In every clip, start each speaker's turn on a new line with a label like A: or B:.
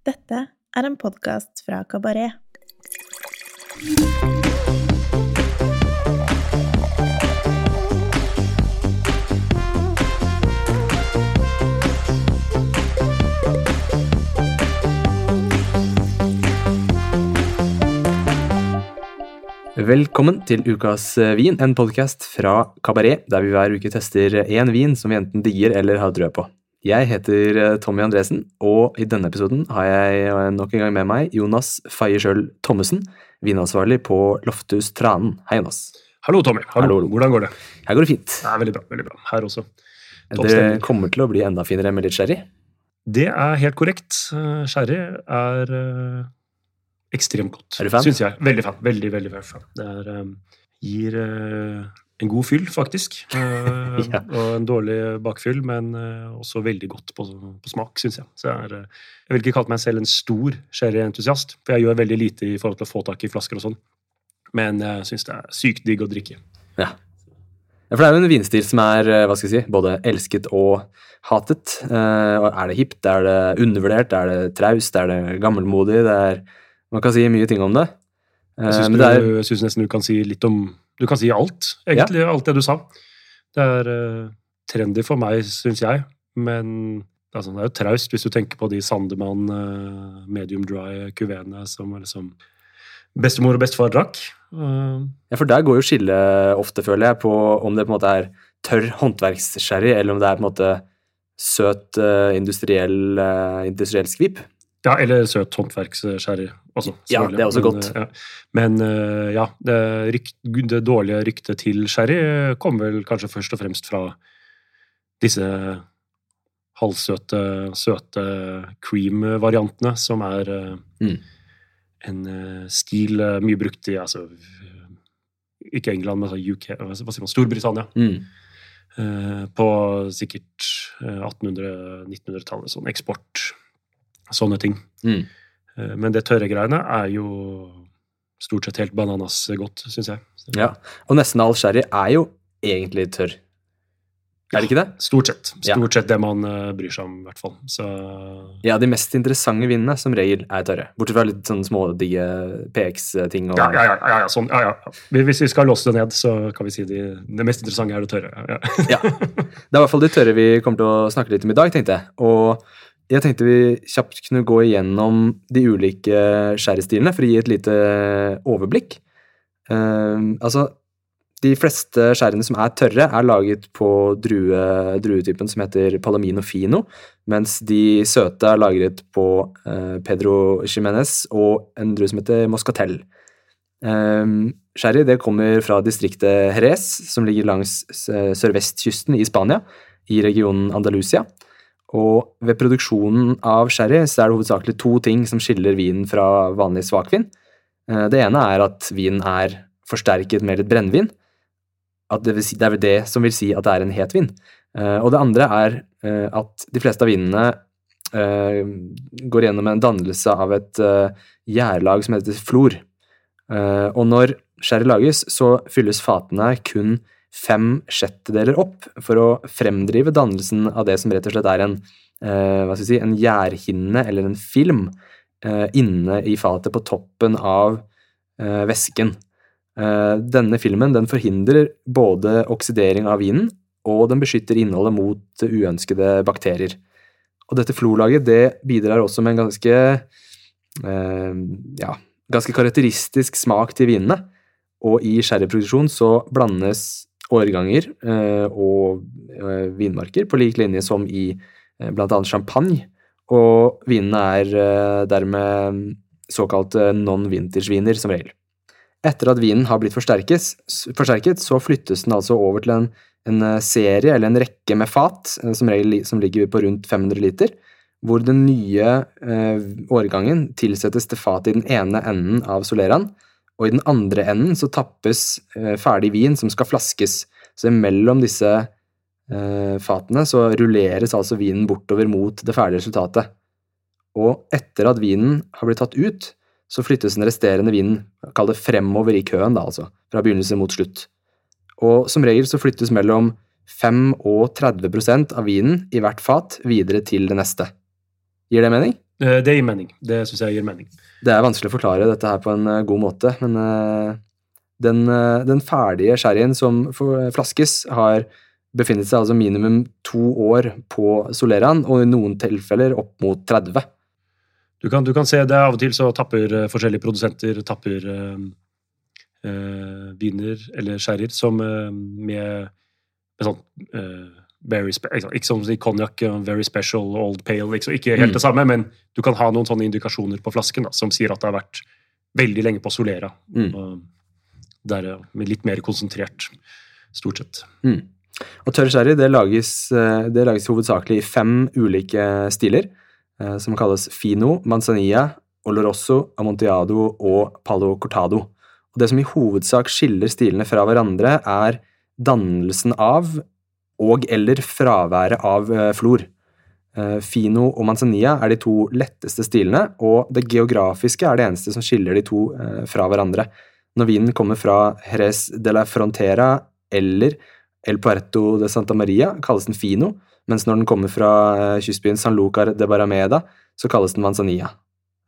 A: Dette er en podkast fra Kabaret.
B: Velkommen til Ukas eh, vin, en podkast fra Kabaret, der vi hver uke tester én vin som vi enten digger eller har trua på. Jeg heter eh, Tommy Andresen, og i denne episoden har jeg eh, nok en gang med meg Jonas Fayersjøl Thommessen, vinansvarlig på Lofthus Tranen. Hei, Jonas.
C: Hallo, Tommy. Hallo.
B: Hallo.
C: Hvordan går det?
B: Her går det fint.
C: Det er veldig bra. veldig bra. Her også.
B: Det kommer til å bli enda finere med litt sherry.
C: Det er helt korrekt. Eh, Sherry er ekstremt godt.
B: Er du fan?
C: Syns jeg. Veldig fan. Veldig, veldig, veldig fan. Det er, gir en god fyll, faktisk. Eh,
B: Ja.
C: Og en dårlig bakfyll, men eh, også veldig godt på, på smak, syns jeg. Så jeg, er, eh, jeg vil ikke kalle meg selv en stor sherryentusiast, for jeg gjør veldig lite i forhold til å få tak i flasker og sånn. Men jeg syns det er sykt digg å drikke.
B: Ja. For det er jo en vinstil som er hva skal jeg si, både elsket og hatet. Er det hipt, er det undervurdert, er det traust, er det gammelmodig? Det er, man kan si mye ting om det.
C: Jeg syns nesten du kan si litt om Du kan si alt, egentlig. Alt det du sa. Det er uh, trendy for meg, syns jeg. Men det er, sånn, det er jo traust hvis du tenker på de Sandemann uh, medium dry kuveene som liksom bestemor og bestefar drakk. Uh,
B: ja, for der går jo skillet ofte, føler jeg, på om det på en måte er tørr håndverkssherry, eller om det er på en måte søt industriell, industriell skvip.
C: Ja, eller søt håndverkssherry også.
B: Ja, det er også
C: Men,
B: godt.
C: eh, Ja. Men eh, ja, det, rykt, det dårlige ryktet til sherry kommer vel kanskje først og fremst fra disse halvsøte, søte cream-variantene, som er eh,
B: Mm.
C: en eh, stil eh, mye brukt i altså, eh, Ikke England, men altså UK, hva sier man, Storbritannia.
B: Mm.
C: Eh, på sikkert eh, 1800-1900-tallet. Sånn eksport, sånne ting.
B: Mm.
C: Eh, Men det tørre greiene er jo stort sett helt bananas godt, syns jeg.
B: Ja, og nesten all sherry er jo egentlig tørr. Er det ikke det?
C: Stort sett. Stort sett det man eh, bryr seg om, i hvert fall. Så
B: Ja, de mest interessante vinene som regel er tørre. Bortsett fra litt sånne smådigge PX-ting. og
C: ja, ja, ja, ja, ja, sånn, ja, ja. Hvis vi skal låse det ned, så kan vi si de, det mest interessante er det tørre. Ja, ja.
B: Ja. Det er i hvert fall de tørre vi kommer til å snakke litt om i dag, tenkte jeg. Og jeg tenkte vi kjapt kunne gå igjennom de ulike sherrystilene for å gi et lite overblikk. Uh, altså, de fleste sherryene som er tørre, er laget på drue, druetypen som heter Palomino Fino, mens de søte er lagret på uh, Pedro Jimenez og en drue som heter Moscatel. Um, sherry det kommer fra distriktet Jerez, som ligger langs s- sørvestkysten i Spania, i regionen Andalusia. Og ved produksjonen av sherry så er det hovedsakelig to ting som skiller vinen fra vanlig svakvin. Eh, Det ene er at vinen er forsterket med litt brennevin. Det, si, det er det som vil si at det er en het vin. Eh, Og det andre er eh, at de fleste av vinene går gjennom en dannelse av et gjærlag som heter flor. Og når sherry lages, så fylles fatene kun fem sjettedeler opp for å fremdrive dannelsen av det som rett og slett er en, eh, si, en gjærhinne eller en film eh, inne i fatet på toppen av eh, væsken. Eh, denne filmen den forhindrer både oksidering av vinen, og den beskytter innholdet mot uønskede bakterier. Og dette florlaget det bidrar også med en ganske eh, ja, ganske karakteristisk smak til vinene. Og i sherryproduksjon så blandes årganger eh, og eh, vinmarker på lik linje som i bl.a. blant annet champagne. Og vinene er eh, dermed såkalte non-vintage-viner som regel. Etter at vinen har blitt forsterket, så flyttes den altså over til en, en eh, serie eller en rekke med fat, eh, som regel som ligger på rundt 500 liter, hvor den nye eh, årgangen tilsettes til fatet i den ene enden av soleraen, og i den andre enden så tappes eh, ferdig vin som skal flaskes. Så mellom disse eh, fatene så rulleres altså vinen bortover mot det ferdige resultatet. Og etter at vinen har blitt tatt ut, så flyttes den resterende vinen, kall det fremover i køen, da altså, fra begynnelse mot slutt. Og som regel så flyttes mellom 5 og 30% av vinen i hvert fat videre til det neste. Gir det mening?
C: Det, det gir mening. Det syns jeg gir mening.
B: Det er vanskelig å forklare dette her på en eh, god måte, men eh, den, eh, den ferdige sherryen som flaskes, har befinnet seg altså minimum to år på Soleraen, og i noen tilfeller opp mot 30.
C: Du kan, du kan se det av og til så tapper eh, forskjellige produsenter tapper øh, øh, viner eller sherryer som øh, med, med sånn eh, very ikke, ikke som konjakk, very special, old pale, Ikke, ikke helt
B: Mm.
C: det samme, men du kan ha noen sånne indikasjoner på flasken da, som sier at det har vært veldig lenge på Solera.
B: Mm.
C: Det er litt mer konsentrert, stort sett.
B: Mm. Og tørr sherry det lages, eh, det lages hovedsakelig i fem ulike stiler, eh, som kalles fino, manzanilla, oloroso, amontillado og palo cortado. Og det som i hovedsak skiller stilene fra hverandre, er dannelsen av og eller fraværet av eh, flor. Eh, Fino og manzanilla er de to letteste stilene, og det geografiske er det eneste som skiller de to eh, fra hverandre. Når vinen kommer fra Jerez de la Frontera eller El Puerto de Santa Maria, kalles den fino, mens når den kommer fra kystbyen San Lucar de Barameda, så kalles den manzanilla.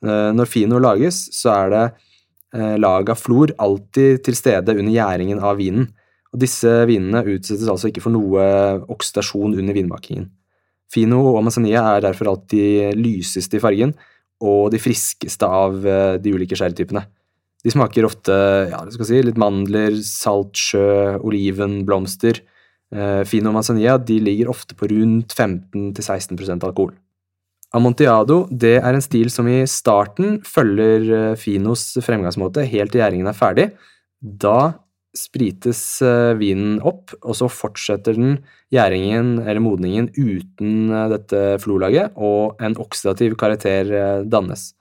B: Når fino lages, så er det lag av flor alltid til stede under gjæringen av vinen. Og disse vinene utsettes altså ikke for noe oksidasjon under vinmakingen. Fino og manzanilla er derfor alltid lyseste i fargen og de friskeste av eh, de ulike sherrytypene. De smaker ofte ja, skal si, litt mandler, salt sjø, oliven, blomster. Eh, Fino og manzanilla de ligger ofte på rundt 15-16% alkohol. Amontillado det er en stil som i starten følger eh, Finos fremgangsmåte helt til gjæringen er ferdig. Da sprites eh, vinen opp, og så fortsetter den gjæringen eller modningen uten eh, dette flolaget, og en oksidativ karakter eh, dannes.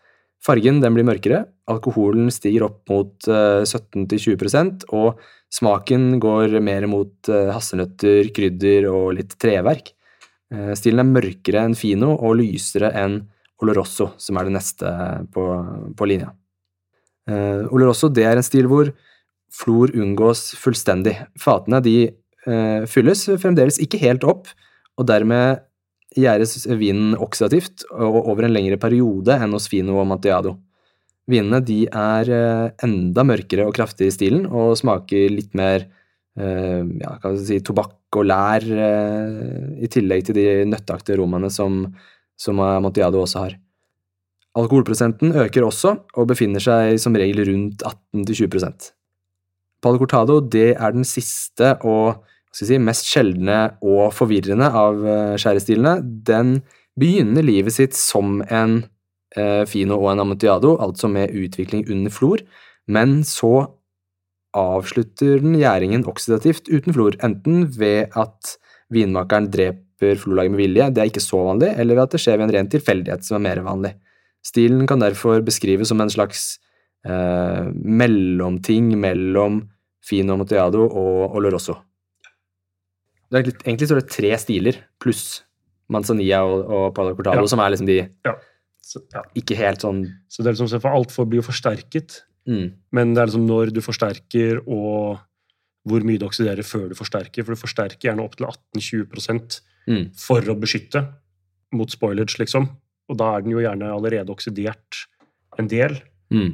B: Fargen blir mørkere, alkoholen stiger opp mot eh, 17-20% og smaken går mer mot hasselnøtter, krydder og litt treverk. Stilen er mørkere enn fino og lysere enn oloroso, som er det neste på, på linja. Olorosso er en stil hvor flor unngås fullstendig. Fatene de eh, fylles fremdeles ikke helt opp, og dermed gjæres vinen oksidativt og over en lengre periode enn hos fino og mantiado. Vinene de er eh, enda mørkere og kraftige i stilen og smaker litt mer eh, ja, kan si, tobakk og lær, eh, i tillegg til de nøtteaktige aromaene som, som Amontillado også har. Alkoholprosenten øker også, og befinner seg som regel rundt 18-20 Palo Cortado det er den siste og si, mest sjeldne og forvirrende av eh, skjærestilene. Den begynner livet sitt som en eh, fino og en amontillado, altså med utvikling under flor, men så avslutter den gjæringen oksidativt uten flor, enten ved at vinmakeren dreper florlaget med vilje, det er ikke så vanlig, eller ved at det skjer ved en ren tilfeldighet, som er mer vanlig. Stilen kan derfor beskrives som en slags eh, mellomting mellom fino motiado og oloroso. Det er egentlig, egentlig så er det tre stiler, pluss manzanilla og, og palo cortado,
C: Ja.
B: som er liksom de
C: Så, ja.
B: ikke helt sånn
C: så det er liksom, for alt for blir jo forsterket,
B: mm,
C: men det er liksom når du forsterker og hvor mye du oksiderer før du forsterker, for du forsterker gjerne opp til 18-20
B: mm,
C: for å beskytte mot spoilage, liksom. Og da er den jo gjerne allerede oksidert en del.
B: mm.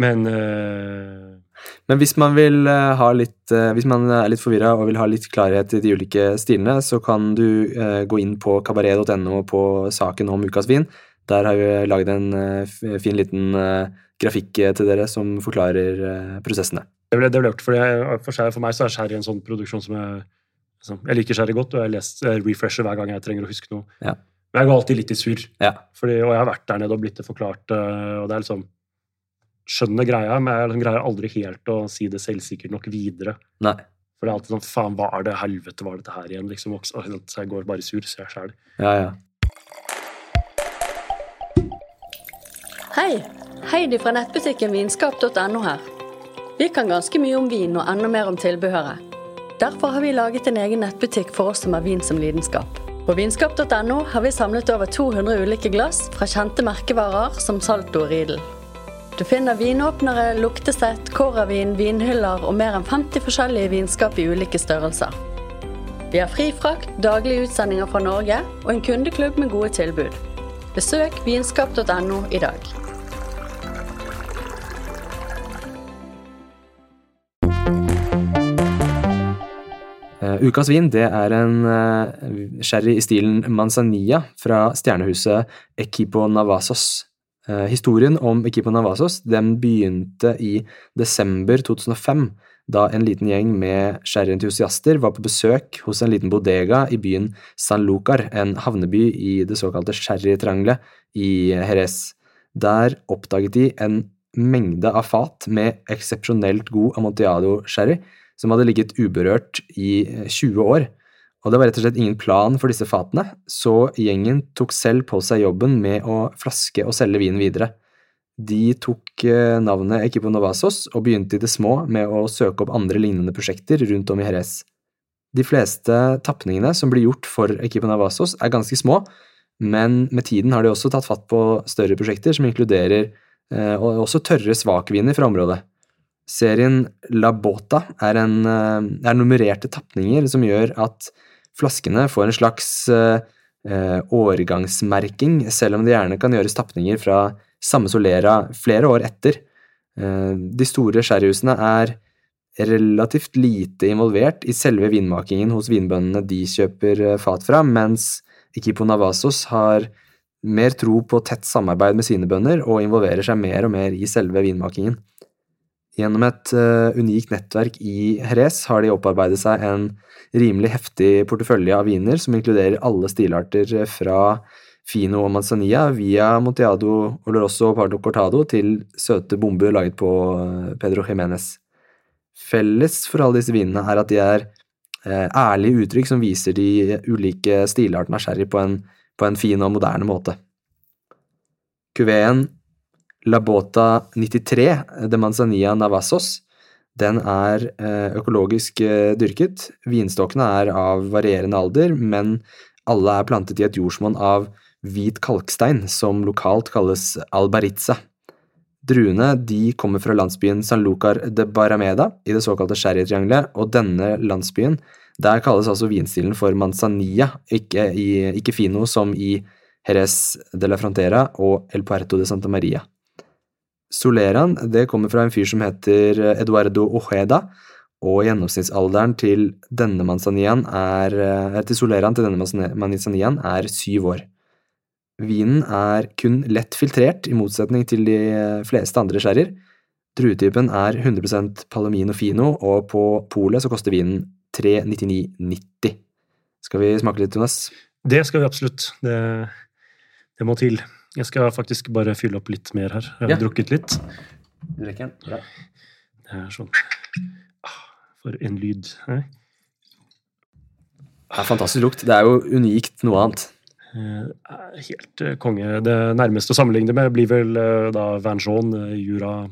C: Men eh,
B: Men hvis man vil eh, ha litt eh, Hvis man er litt forvirra og vil ha litt klarhet i de ulike stilene, så kan du gå inn på kabaret.no på saken om ukas vin. Der har vi laget en fin liten grafikk til dere som forklarer prosessene.
C: det ble, det ble gjort, for, jeg, for, meg så er sherry en sånn produksjon som jeg liksom, Jeg liker sherry godt, og jeg, leser, jeg refresher hver gang jeg trenger å huske noe.
B: Ja.
C: Men jeg går alltid litt i surr.
B: Ja.
C: Og jeg har vært der nede og blitt det forklart, og det er liksom Skjønner greia, men jeg liksom greier aldri helt å si det selvsikkert nok videre.
B: Nei.
C: For det er alltid sånn Faen, hva er det? Helvete, hva er dette her igjen? Liksom, og så jeg går bare sur, ser jeg sjæl.
B: Ja, ja.
D: Hei! Heidi fra nettbutikken vinskap.no her. Vi kan ganske mye om vin og enda mer om tilbehøret. Derfor har vi laget en egen nettbutikk for oss som har vin som lidenskap. På vinskap.no har vi samlet over 200 ulike glass fra kjente merkevarer som Salto og Riedel. Du finner vinåpnere, luktesett, kåravin, vinhyller og mer enn 50 forskjellige vinskap i ulike størrelser. Vi har fri frakt, daglige utsendinger fra Norge og en kundeklubb med gode tilbud. Besøk vinskap.no i dag.
B: Uh, ukas vin det er en uh, sherry i stilen Manzanilla fra stjernehuset Equipo Navasos. Uh, historien om Equipo Navasos den begynte i desember 2005, da en liten gjeng med sherryentusiaster var på besøk hos en liten bodega i byen San Lucar, en havneby i det såkalte sherrytriangelet i Jerez. Der oppdaget de en mengde av fat med eksepsjonelt god amontillado-sherry som hadde ligget uberørt i 20 år, og det var rett og slett ingen plan for disse fatene, så gjengen tok selv på seg jobben med å flaske og selge vinen videre. De tok navnet Equipo Novasos og begynte i det små med å søke opp andre lignende prosjekter rundt om i Jerez. De fleste tapningene som blir gjort for Equipo Novasos er ganske små, men med tiden har de også tatt fatt på større prosjekter som inkluderer eh, også tørre svakviner fra området. Serien La Bota er, en, er nummererte tapninger som gjør at flaskene får en slags eh, årgangsmerking, selv om det gjerne kan gjøres tapninger fra samme solera flere år etter. Eh, de store sherryhusene er relativt lite involvert i selve vinmakingen hos vinbøndene de kjøper fat fra, mens Equipo Navasos har mer tro på tett samarbeid med sine bønder og involverer seg mer og mer i selve vinmakingen. Gjennom et uh, unikt nettverk i Jerez har de opparbeidet seg en rimelig heftig portefølje av viner som inkluderer alle stilarter fra Fino og Manzanilla via Monteado, Oloroso og Pardo Cortado til søte bomber laget på Pedro Jimenez. Felles for alle disse vinene er at de er uh, ærlige uttrykk som viser de ulike stilartene av sherry på en, på en fin og moderne måte. Cuveen La Bota 93 de Manzanilla Navassos. Den er økologisk dyrket. Vinstokkene er av varierende alder, men alle er plantet i et jordsmonn av hvit kalkstein, som lokalt kalles albaritza. Druene de kommer fra landsbyen San Lucar de Barameda i det såkalte sherrytriangelet, og denne landsbyen, der kalles altså vinstilen for manzanilla, ikke, i, ikke fino som i Jerez de la Frontera og El Puerto de Santa Maria. Soleraen det kommer fra en fyr som heter Eduardo Ojeda, og gjennomsnittsalderen til denne manzanillaen er, til Soleran til denne manzanillaen er syv år. Vinen er kun lett filtrert, i motsetning til de fleste andre sherryer. Druetypen er 100% Palomino fino, og på polet så koster vinen 399,90. Skal vi smake litt, Jonas?
C: Det skal vi absolutt. Det, det må til. Jeg skal faktisk bare fylle opp litt mer her. Jeg har
B: Ja.
C: drukket litt.
B: Du rekker? Bra.
C: Det er sånn Ah, For en lyd. Nei.
B: Det er fantastisk lukt. Det er jo unikt noe annet.
C: Eh, er Helt eh, konge. Det nærmeste å sammenligne med blir vel eh, da Vanjon, eh, Jura,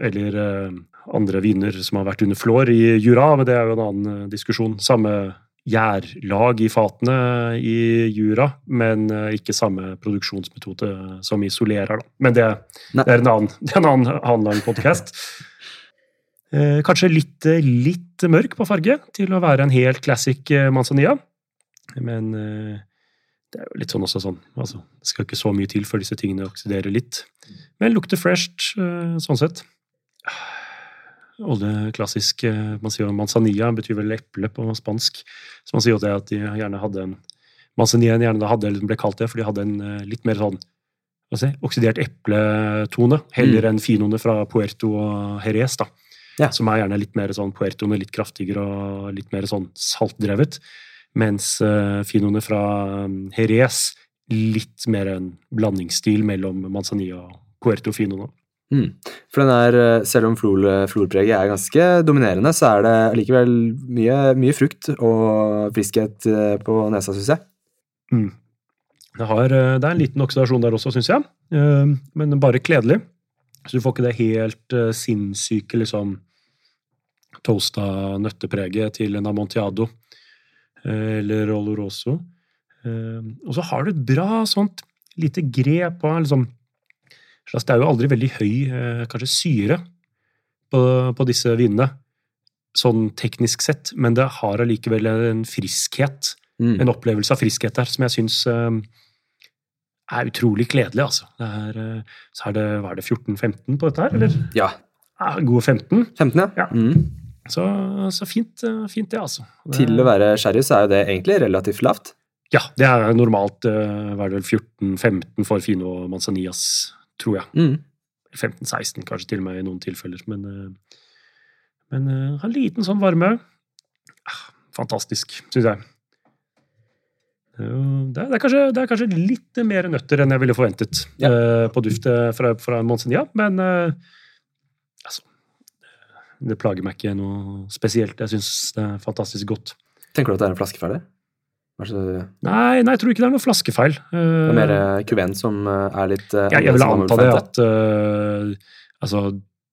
C: eller eh, andre viner som har vært under flår i Jura, men det er jo en annen eh, diskusjon. Samme gjærlag i fatene i Jura, men eh, ikke samme produksjonsmetode som isolerer. Da. Men det, det er en annen, det er en annen, annen podkast. Eh, kanskje litt, eh, litt mørk på farge til å være en helt classic manzanilla. Men eh, det er jo litt sånn også sånn. Altså, det skal ikke så mye til før disse tingene oksiderer litt. Men lukter fresh eh, sånn sett. Olje klassisk eh, Man sier jo manzanilla betyr vel eple på spansk. Så man sier jo det at de gjerne hadde en Manzanillaen gjerne hadde, eller ble kalt det, for de hadde en eh, litt mer sånn si, oksidert epletone, heller enn finoene fra Puerto og Jerez, da.
B: Ja.
C: Som er gjerne litt mer sånn Puertoene, litt kraftigere og litt mer sånn saltdrevet. Mens uh, finoene fra um, Jerez litt mer en blandingsstil mellom Manzanilla og Puerto Fino. nå.
B: Mm. For den er, eh, selv om flor, florpreget er ganske dominerende, så er det likevel mye, mye frukt og friskhet eh, på nesa, syns jeg.
C: Mm. Det, har, eh, det er en liten oksidasjon der også, syns jeg, Eh, men bare kledelig. Så du får ikke det helt eh, sinnssyke liksom toasta nøttepreget til en amontillado eh, eller oloroso. Eh, Og så har du et bra sånt lite grep av liksom Det er jo aldri veldig høy eh, kanskje syre på, på disse vinene, sånn teknisk sett, men det har allikevel en friskhet
B: Mm.
C: en opplevelse av friskhet der som jeg syns eh, er utrolig kledelig, altså. Det er, eh, så er det, hva er det, 14-15 på dette her, eller?
B: Ja.
C: Ja, gode 15.
B: 15, ja.
C: Ja.
B: Mm.
C: Så, så fint, fint, det, altså. Det,
B: Til å være sherry så er jo det egentlig relativt lavt.
C: Ja, det er normalt hva er det vel 14-15 for Fino Manzanias, tror jeg.
B: Mm.
C: 15-16 kanskje til og med i noen tilfeller. Men, eh, men eh, en liten sånn varme. Ah, Fantastisk, syns jeg. Det er, kanskje, det er kanskje litt mer nøtter enn jeg ville forventet
B: Ja.
C: eh, på duftet fra, fra Monsignor, men eh, altså Det plager meg ikke noe spesielt. Jeg syns det er fantastisk godt.
B: Tenker du at det er en flaske ferdig?
C: Nei, nei, jeg tror ikke det er noe flaskefeil.
B: Det er mer eh, kuven som eh, er litt uh,
C: jeg, jeg vil anta det at uh, altså,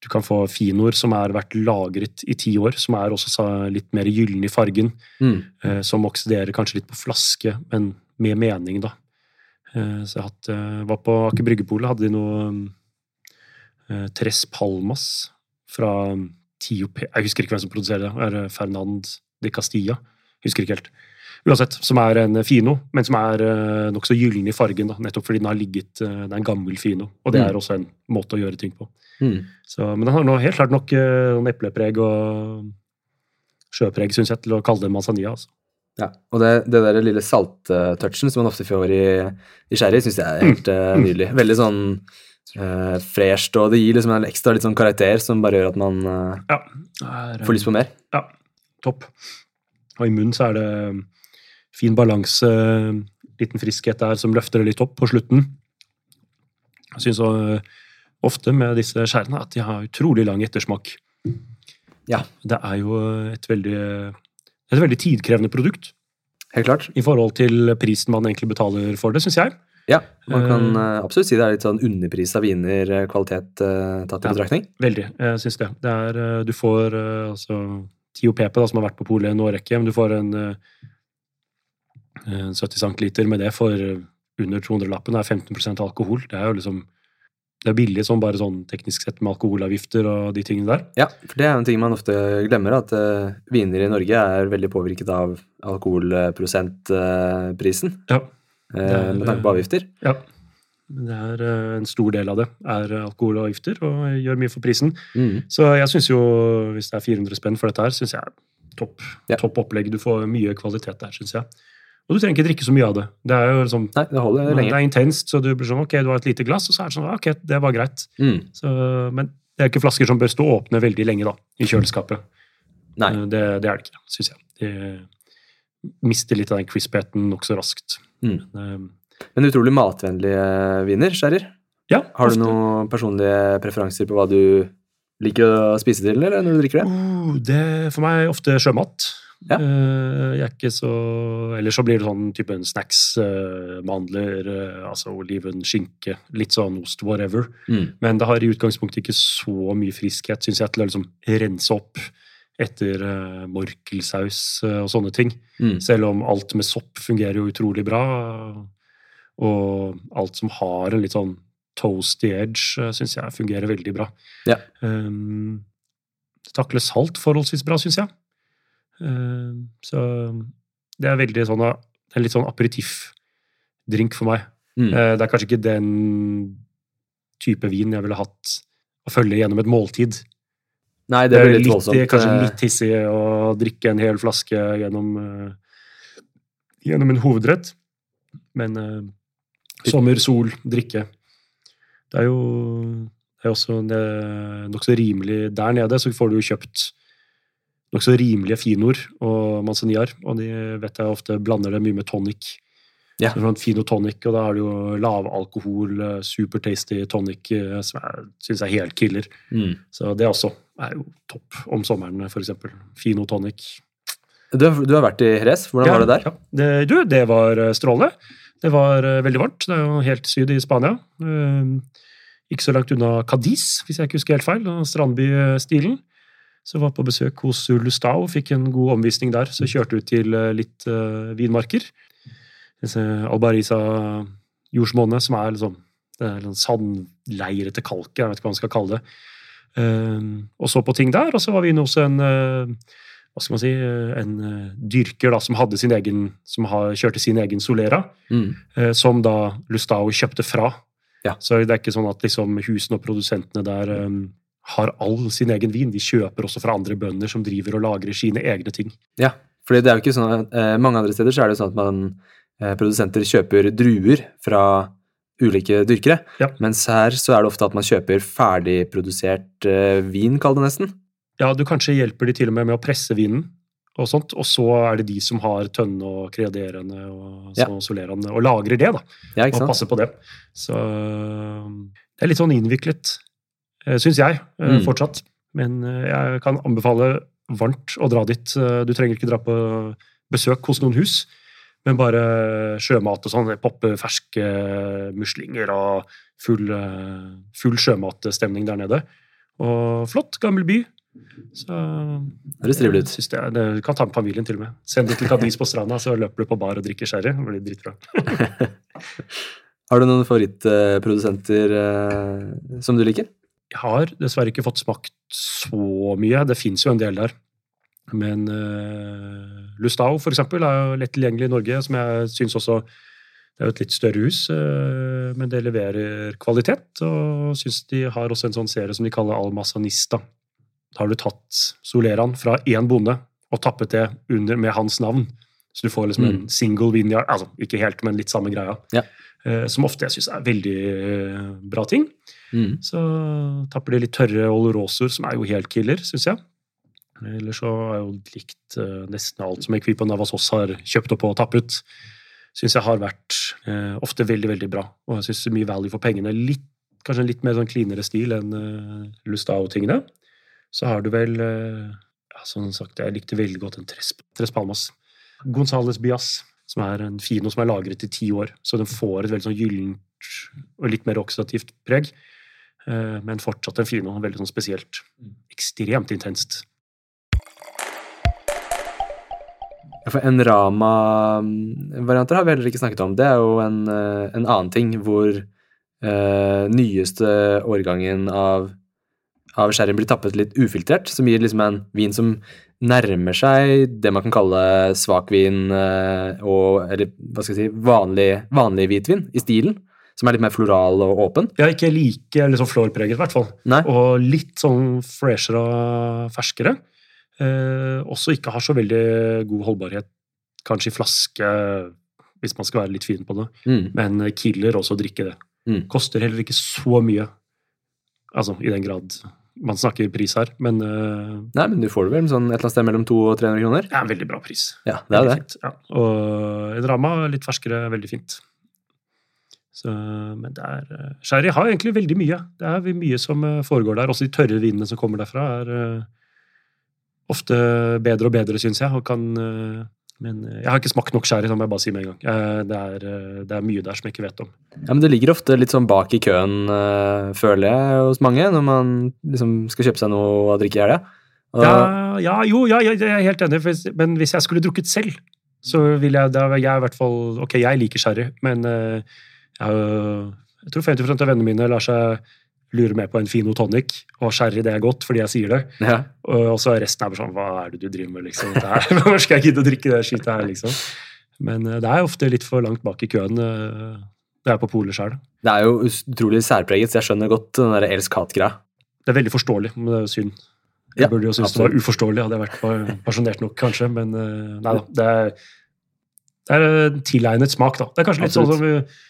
C: du kan få finoer som har vært lagret i ti år, som er også litt mer gyllen i fargen,
B: Mm.
C: Uh, som oksiderer kanskje litt på flaske, men med mening, da. Eh, så jeg hatt, var på Aker Bryggepolet, hadde de noe øh, Tres Palmas fra Tiope... Jeg husker ikke hvem som produserer det. Er Fernand de Castilla? Husker ikke helt. Uansett, som er en fino, men som er uh, nokså gyllen i fargen. Da, nettopp fordi den har ligget uh, Det er en gammel fino, og det
B: Mm.
C: er også en måte å gjøre ting på.
B: Mm.
C: Så, men den har nå helt klart nok uh, eplepreg og sjøpreg, syns jeg, til å kalle det manzanilla. Altså.
B: Ja, og det, det der lille salttouchen som man ofte får i, i sherry, syns jeg er helt uh, nydelig. Veldig sånn uh, fresht, og det gir liksom en ekstra litt sånn karakter som bare gjør at man uh,
C: Ja, er,
B: får lyst på mer.
C: Ja, topp. Og i munnen så er det fin balanse, liten friskhet der som løfter det litt opp på slutten. Jeg syns ofte med disse skjærene at de har utrolig lang ettersmak.
B: Ja.
C: Det er jo et veldig, et veldig tidkrevende produkt
B: Helt klart.
C: i forhold til prisen man egentlig betaler for det, syns jeg.
B: Ja, man kan
C: Eh.
B: eh, absolutt si det er litt sånn underpris av viner, eh, kvalitet uh, tatt i
C: Ja.
B: betraktning.
C: Veldig. Jeg syns det. det er, eh, du får uh, altså TOPP, da, som har vært på polet en årrekke, men du får en, uh, en 70 centiliter med det for eh, under 200-lappen. Er 15% alkohol. Det er jo liksom det er billig sånn bare sånn teknisk sett med alkoholavgifter og de tingene der.
B: Ja, for det er en ting man ofte glemmer, at uh, viner i Norge er veldig påvirket av alkoholprosentprisen,
C: Ja.
B: uh,
C: er,
B: med tanke på avgifter.
C: ja. Det er eh, en stor del av det er alkoholavgifter og gjør mye for prisen.
B: Mm.
C: Så jeg syns jo, hvis det er 400 spenn for dette her, syns jeg er topp,
B: Ja.
C: topp opplegg. Du får mye kvalitet der, syns jeg. Og du trenger ikke drikke så mye av det. Det er jo liksom
B: Nei, det holder
C: Det
B: lenge.
C: er intenst, så du blir sånn ok, du har et lite glass, og så er det sånn ok, det var greit.
B: Mm.
C: Så, men det er ikke flasker som bør stå åpne veldig lenge da, i kjøleskapet.
B: Nei.
C: Eh, Det, det er det ikke, syns jeg. De mister litt av den crispheten nokså raskt.
B: Mm.
C: Men,
B: Men utrolig matvennlige viner, skjærer.
C: ja,
B: Har du
C: ofte.
B: noen personlige preferanser på hva du liker å spise til, eller når du drikker det?
C: Uh, det for meg er ofte sjømat.
B: Ja.
C: Eh, jeg er ikke så Eller så blir det sånn type snacks, eh, mandler, eh, altså oliven, skinke, litt sånn ost, whatever.
B: Mm.
C: Men det har i utgangspunktet ikke så mye friskhet, syns jeg, til å liksom rense opp etter morkelsaus og sånne ting.
B: Mm.
C: Selv om alt med sopp fungerer jo utrolig bra. Og alt som har en litt sånn toasty edge, syns jeg fungerer veldig bra.
B: Ja.
C: Um, takler salt forholdsvis bra, syns jeg. Um, så det er veldig sånn en litt sånn aperitiffdrink for meg.
B: Mm.
C: Eh, det er kanskje ikke den type vin jeg ville hatt å følge gjennom et måltid.
B: Nei,
C: Det er
B: blir litt
C: litt,
B: voldsomt.
C: kanskje
B: eh,
C: litt hissig å drikke en hel flaske gjennom, eh, gjennom en hovedrett. Men sommer, sol, drikke Det er jo det er også nokså rimelig Der nede så får du jo kjøpt nokså rimelige finoer og manzaniar, og de vet jeg ofte blander det mye med tonic.
B: Ja.
C: Så sånn Fino tonic, og da har du jo lavalkohol, eh, super tasty tonic, eh, som jeg syns er helt killer.
B: Mm.
C: Så det også er jo topp om sommeren, eksempel. Fino tonic.
B: Du, du har vært i Jerez. Hvordan var det der?
C: Ja. Det, du, det var eh, strålende. Det var veldig varmt. Det er jo helt syd i Spania. Ikke så langt unna Cadiz, hvis jeg ikke husker helt feil. og Strandbystilen. Så var på besøk hos Lustau og fikk en god omvisning der. Så kjørte ut til eh, litt uh, vinmarker. Albarisa jordsmonnet, som er liksom det er en sandleirete kalk, jeg vet ikke hva man skal kalle det. Uh, og så på ting der, og så var vi inne hos en uh, hva skal man si, en dyrker da, som, hadde sin egen, som har, kjørte sin egen Solera,
B: Mm.
C: eh, som da Lustau kjøpte fra.
B: Ja.
C: Så det er ikke sånn at liksom, husene og produsentene der eh, har all sin egen vin. De kjøper også fra andre bønder som driver og lagrer sine egne ting.
B: Ja, fordi det er jo ikke sånn at eh, Mange andre steder så er det jo sånn at man, eh, produsenter kjøper druer fra ulike dyrkere.
C: Ja.
B: Mens her så er det ofte at man kjøper ferdigprodusert eh, vin, kall det nesten.
C: Ja, du kanskje hjelper de til og med med å presse vinen, og sånt, og så er det de som har tønne og kreaderende og
B: Ja.
C: solerende, og lagrer det, da.
B: Ja,
C: og passer på det. Så det er litt sånn innviklet, syns jeg, eh,
B: Mm.
C: fortsatt. Men eh, jeg kan anbefale varmt å dra dit. Eh, Du trenger ikke dra på besøk hos noen hus, men bare sjømat og sånn. Poppe ferske muslinger og full, eh, full sjømatstemning der nede. Og flott, gammel by. Så
B: Høres trivelig ut.
C: Det, det, du kan ta med familien til og med. Send det til Kadis på stranda, så løper du på bar og drikker sherry. Det blir dritbra.
B: Har du noen favorittprodusenter eh, som du liker?
C: Har dessverre ikke fått smakt så mye. Det fins jo en del der. Men uh, Lustau, for eksempel, er jo lett tilgjengelig i Norge, som jeg syns også Det er jo et litt større hus, eh, men det leverer kvalitet. Og syns de har også en sånn serie som de kaller Almasanista. Da har du tatt Soleran fra én bonde og tappet det under med hans navn. Så du får liksom en
B: Mm.
C: single vineyard, altså ikke helt, men litt samme greia.
B: Ja.
C: Eh, som ofte jeg syns er veldig bra ting.
B: Mm.
C: Så tapper de litt tørre olorosoer, som er jo helt killer, syns jeg. Ellers så jeg jo likt uh, nesten alt som Equipo Navassos har kjøpt opp og tappet. Syns jeg har vært uh, ofte veldig, veldig bra. Og jeg syns mye value for pengene. Litt, kanskje en litt mer sånn cleanere stil enn uh, Lustao-tingene. Så har du vel ja, Som sagt, jeg likte veldig godt en Tres, Tres Palmas. Gonzales Bias, som er en fino som er lagret i ti år. Så den får et veldig sånn gyllent og litt mer oksidativt preg. Eh, men fortsatt en fino. Veldig sånn spesielt. Ekstremt intenst.
B: Ja, For en Rama-varianter har vi heller ikke snakket om. Det er jo en, eh, en annen ting hvor eh, nyeste årgangen av, av sherryen blir tappet litt ufiltrert, som gir liksom en vin som nærmer seg det man kan kalle svakvin eh, og eller hva skal jeg si, vanlig, vanlig hvitvin i stilen. Som er litt mer floral og åpen.
C: Ja, ikke like liksom florpreget, i hvert fall.
B: Nei.
C: Og litt sånn freshere og ferskere. Eh, også ikke har så veldig god holdbarhet, kanskje i flaske, hvis man skal være litt fin på det.
B: Mm.
C: Men killer også å drikke det.
B: Mm.
C: Koster heller ikke så mye. Altså, i den grad man snakker pris her, men uh,
B: Nei, men du får det vel sånn et eller annet sted mellom 200 og 300 kroner?
C: er en veldig bra pris.
B: Ja, det er
C: Veldig
B: det.
C: Fint, ja. Og en ramma, litt ferskere, veldig fint. Så, men det er eh, Sherry har egentlig veldig mye. Det er mye som eh, foregår der. Også de tørre vinene som kommer derfra, er eh, ofte bedre og bedre, syns jeg. Og kan, men jeg har ikke smakt nok sherry, det må jeg bare si med en gang. Det er, det er mye der som jeg ikke vet om.
B: Ja, men det ligger ofte litt sånn bak i køen, føler jeg, hos mange, når man liksom skal kjøpe seg noe å drikke i helga.
C: Ja, ja, jo, ja, jeg, er helt enig, men hvis jeg skulle drukket selv, så ville jeg da jeg i hvert fall Ok, jeg liker sherry, men eh, jeg, tror 50 av vennene mine lar seg lure med på en fin tonic, og sherry det er godt fordi jeg sier det.
B: ja.
C: Og, så er resten er bare sånn Hva er det du driver med, liksom? Hvorfor skal jeg gidde å drikke det skitet her, liksom? Men eh, det er ofte litt for langt bak i køen. eh, det er på polet sjøl.
B: Det er jo utrolig særpreget, så jeg skjønner godt den der elsk-hat-greia.
C: Det er veldig forståelig, men det er jo synd. Jeg
B: Ja,
C: burde jo synes det var uforståelig, hadde jeg vært pa- pasjonert nok, kanskje. Men eh, nei da. Det er, det er en tilegnet smak, da. Det er kanskje litt
B: Absolutt.
C: sånn som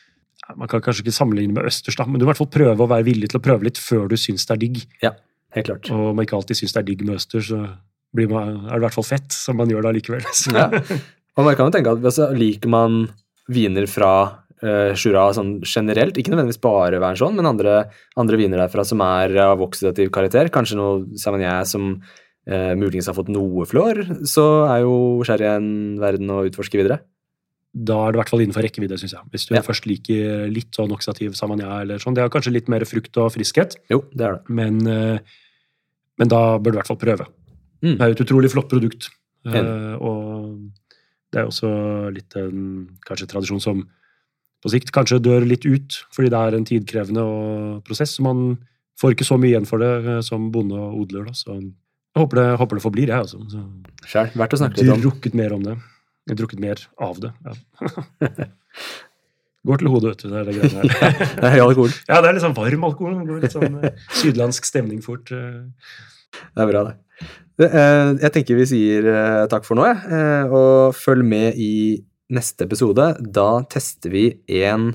C: Man kan kanskje ikke sammenligne med østers, da, men du må i hvert fall prøve å være villig til å prøve litt før du syns det er digg.
B: Ja, Helt klart.
C: Og om man ikke alltid syns det er digg med østers, så blir man, er det i hvert fall fett, som man gjør da likevel.
B: Ja. Og man kan jo tenke at altså, liker man viner fra uh, Jura sånn generelt, ikke nødvendigvis bare være sånn, men andre, andre viner derfra som er av oksidativ karakter, kanskje noe Savagnin som uh, muligens har fått noe flår, så er jo sherry en verden å utforske videre.
C: Da er det i hvert fall innenfor rekkevidde, syns jeg. Hvis du
B: Ja.
C: først liker litt sånn oksidativ samanja eller sånn. Det er kanskje litt mer frukt og friskhet,
B: Jo, det er det.
C: men, eh, men da bør du i hvert fall prøve.
B: Mm.
C: Det er jo et utrolig flott produkt.
B: Uh,
C: og det er også litt en kanskje tradisjon som på sikt kanskje dør litt ut, fordi det er en tidkrevende prosess. så Man får ikke så mye igjen for det eh, som bonde og odler. Da. Så Jeg håper det, håper det forblir, jeg, altså. Så,
B: Sjæl. Verdt å snakke litt om.
C: drukket mer om det. Jeg har drukket mer av det. Ja. Går til hodet, vet du. Det er det greiene her.
B: Det er alkohol.
C: Ja, det er litt sånn varm alkohol. Det går litt sånn eh, sydlandsk stemning fort. eh.
B: Det er bra, det. Eh, Jeg tenker vi sier takk for nå, jeg. Og følg med i neste episode. Da tester vi en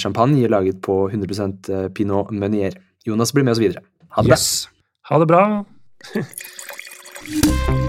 B: champagne laget på 100% pinot meunier. Jonas blir med oss videre. Ha det bra.
C: Ha det bra.